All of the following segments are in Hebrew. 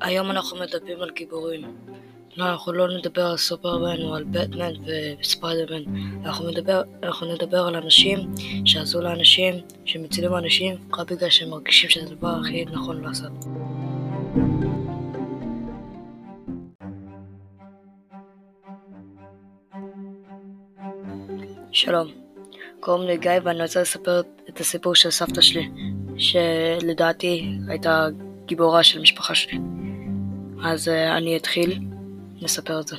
היום אנחנו מדברים על גיבורים. לא, אנחנו לא נדבר על סופרמן או על בטמן וספיידרמן. אנחנו נדבר, אנחנו נדבר על אנשים שעזרו לאנשים, שמצילים אנשים, רק בגלל שהם מרגישים שזה הדבר הכי נכון לעשות. שלום, קוראים לי גיא ואני רוצה לספר את הסיפור של סבתא שלי, שלדעתי הייתה גיבורה של המשפחה שלי. אז uh, אני אתחיל לספר את זה.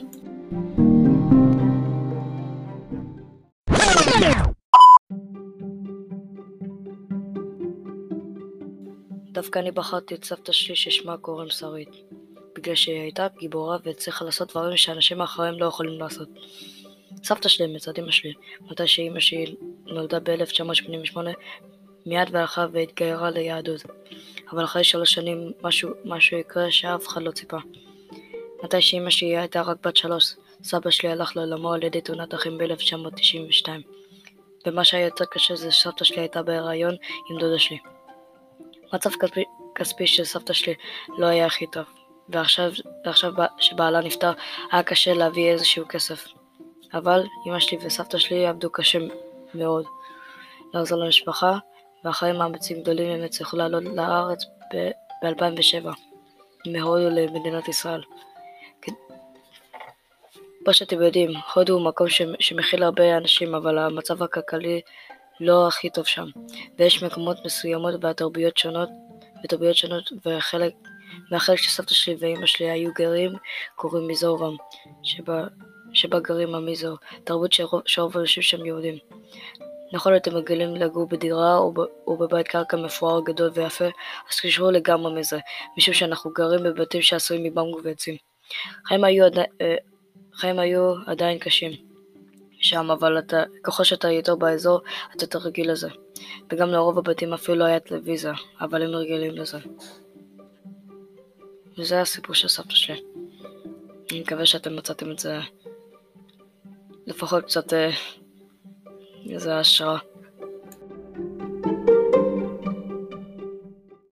דווקא אני בחרתי את סבתא שלי ששמה קוראים שרית, בגלל שהיא הייתה גיבורה והצליחה לעשות דברים שאנשים אחרים לא יכולים לעשות. סבתא שלי מצד אמא שלי, מתי שאמא שלי נולדה ב-1988, מיד והלכה והתגיירה ליהדות. אבל אחרי שלוש שנים משהו, משהו יקרה שאף אחד לא ציפה. מתי שאמא שלי הייתה רק בת שלוש, סבא שלי הלך לעולמו על ידי תאונת דרכים ב-1992. ומה שהיה יותר קשה זה שסבתא שלי הייתה בהיריון עם דודה שלי. מצב כספי, כספי של סבתא שלי לא היה הכי טוב, ועכשיו, ועכשיו שבעלה נפטר היה קשה להביא איזשהו כסף. אבל אמא שלי וסבתא שלי עבדו קשה מאוד לעזור למשפחה, ואחרי מאמצים גדולים הם הצליחו לעלות לארץ ב-2007 מהודו למדינת ישראל. כמו שאתם יודעים, הודו הוא מקום שמכיל הרבה אנשים, אבל המצב הכלכלי לא הכי טוב שם, ויש מקומות מסוימות והתרבויות שונות, ותרבויות שונות, וחלק, מהחלק שסבתא שלי ואימא שלי היו גרים קוראים מיזורם, שבה, שבה גרים המיזור, תרבות שרוב האנשים שם יהודים. נכון אתם רגילים לגור בדירה או, בבית קרקע מפואר גדול ויפה, אז תשמעו לגמרי מזה, משום שאנחנו גרים בבתים שעשויים מבמבו ועצים. חיים היו, עדי, אה, חיים היו עדיין קשים שם, אבל אתה, ככל שאתה יותר באזור, אתה יותר רגיל לזה. וגם לרוב הבתים אפילו לא היה טלוויזיה, אבל הם רגילים לזה. וזה הסיפור של סבתא שלי. אני מקווה שאתם מצאתם את זה לפחות קצת... az alsó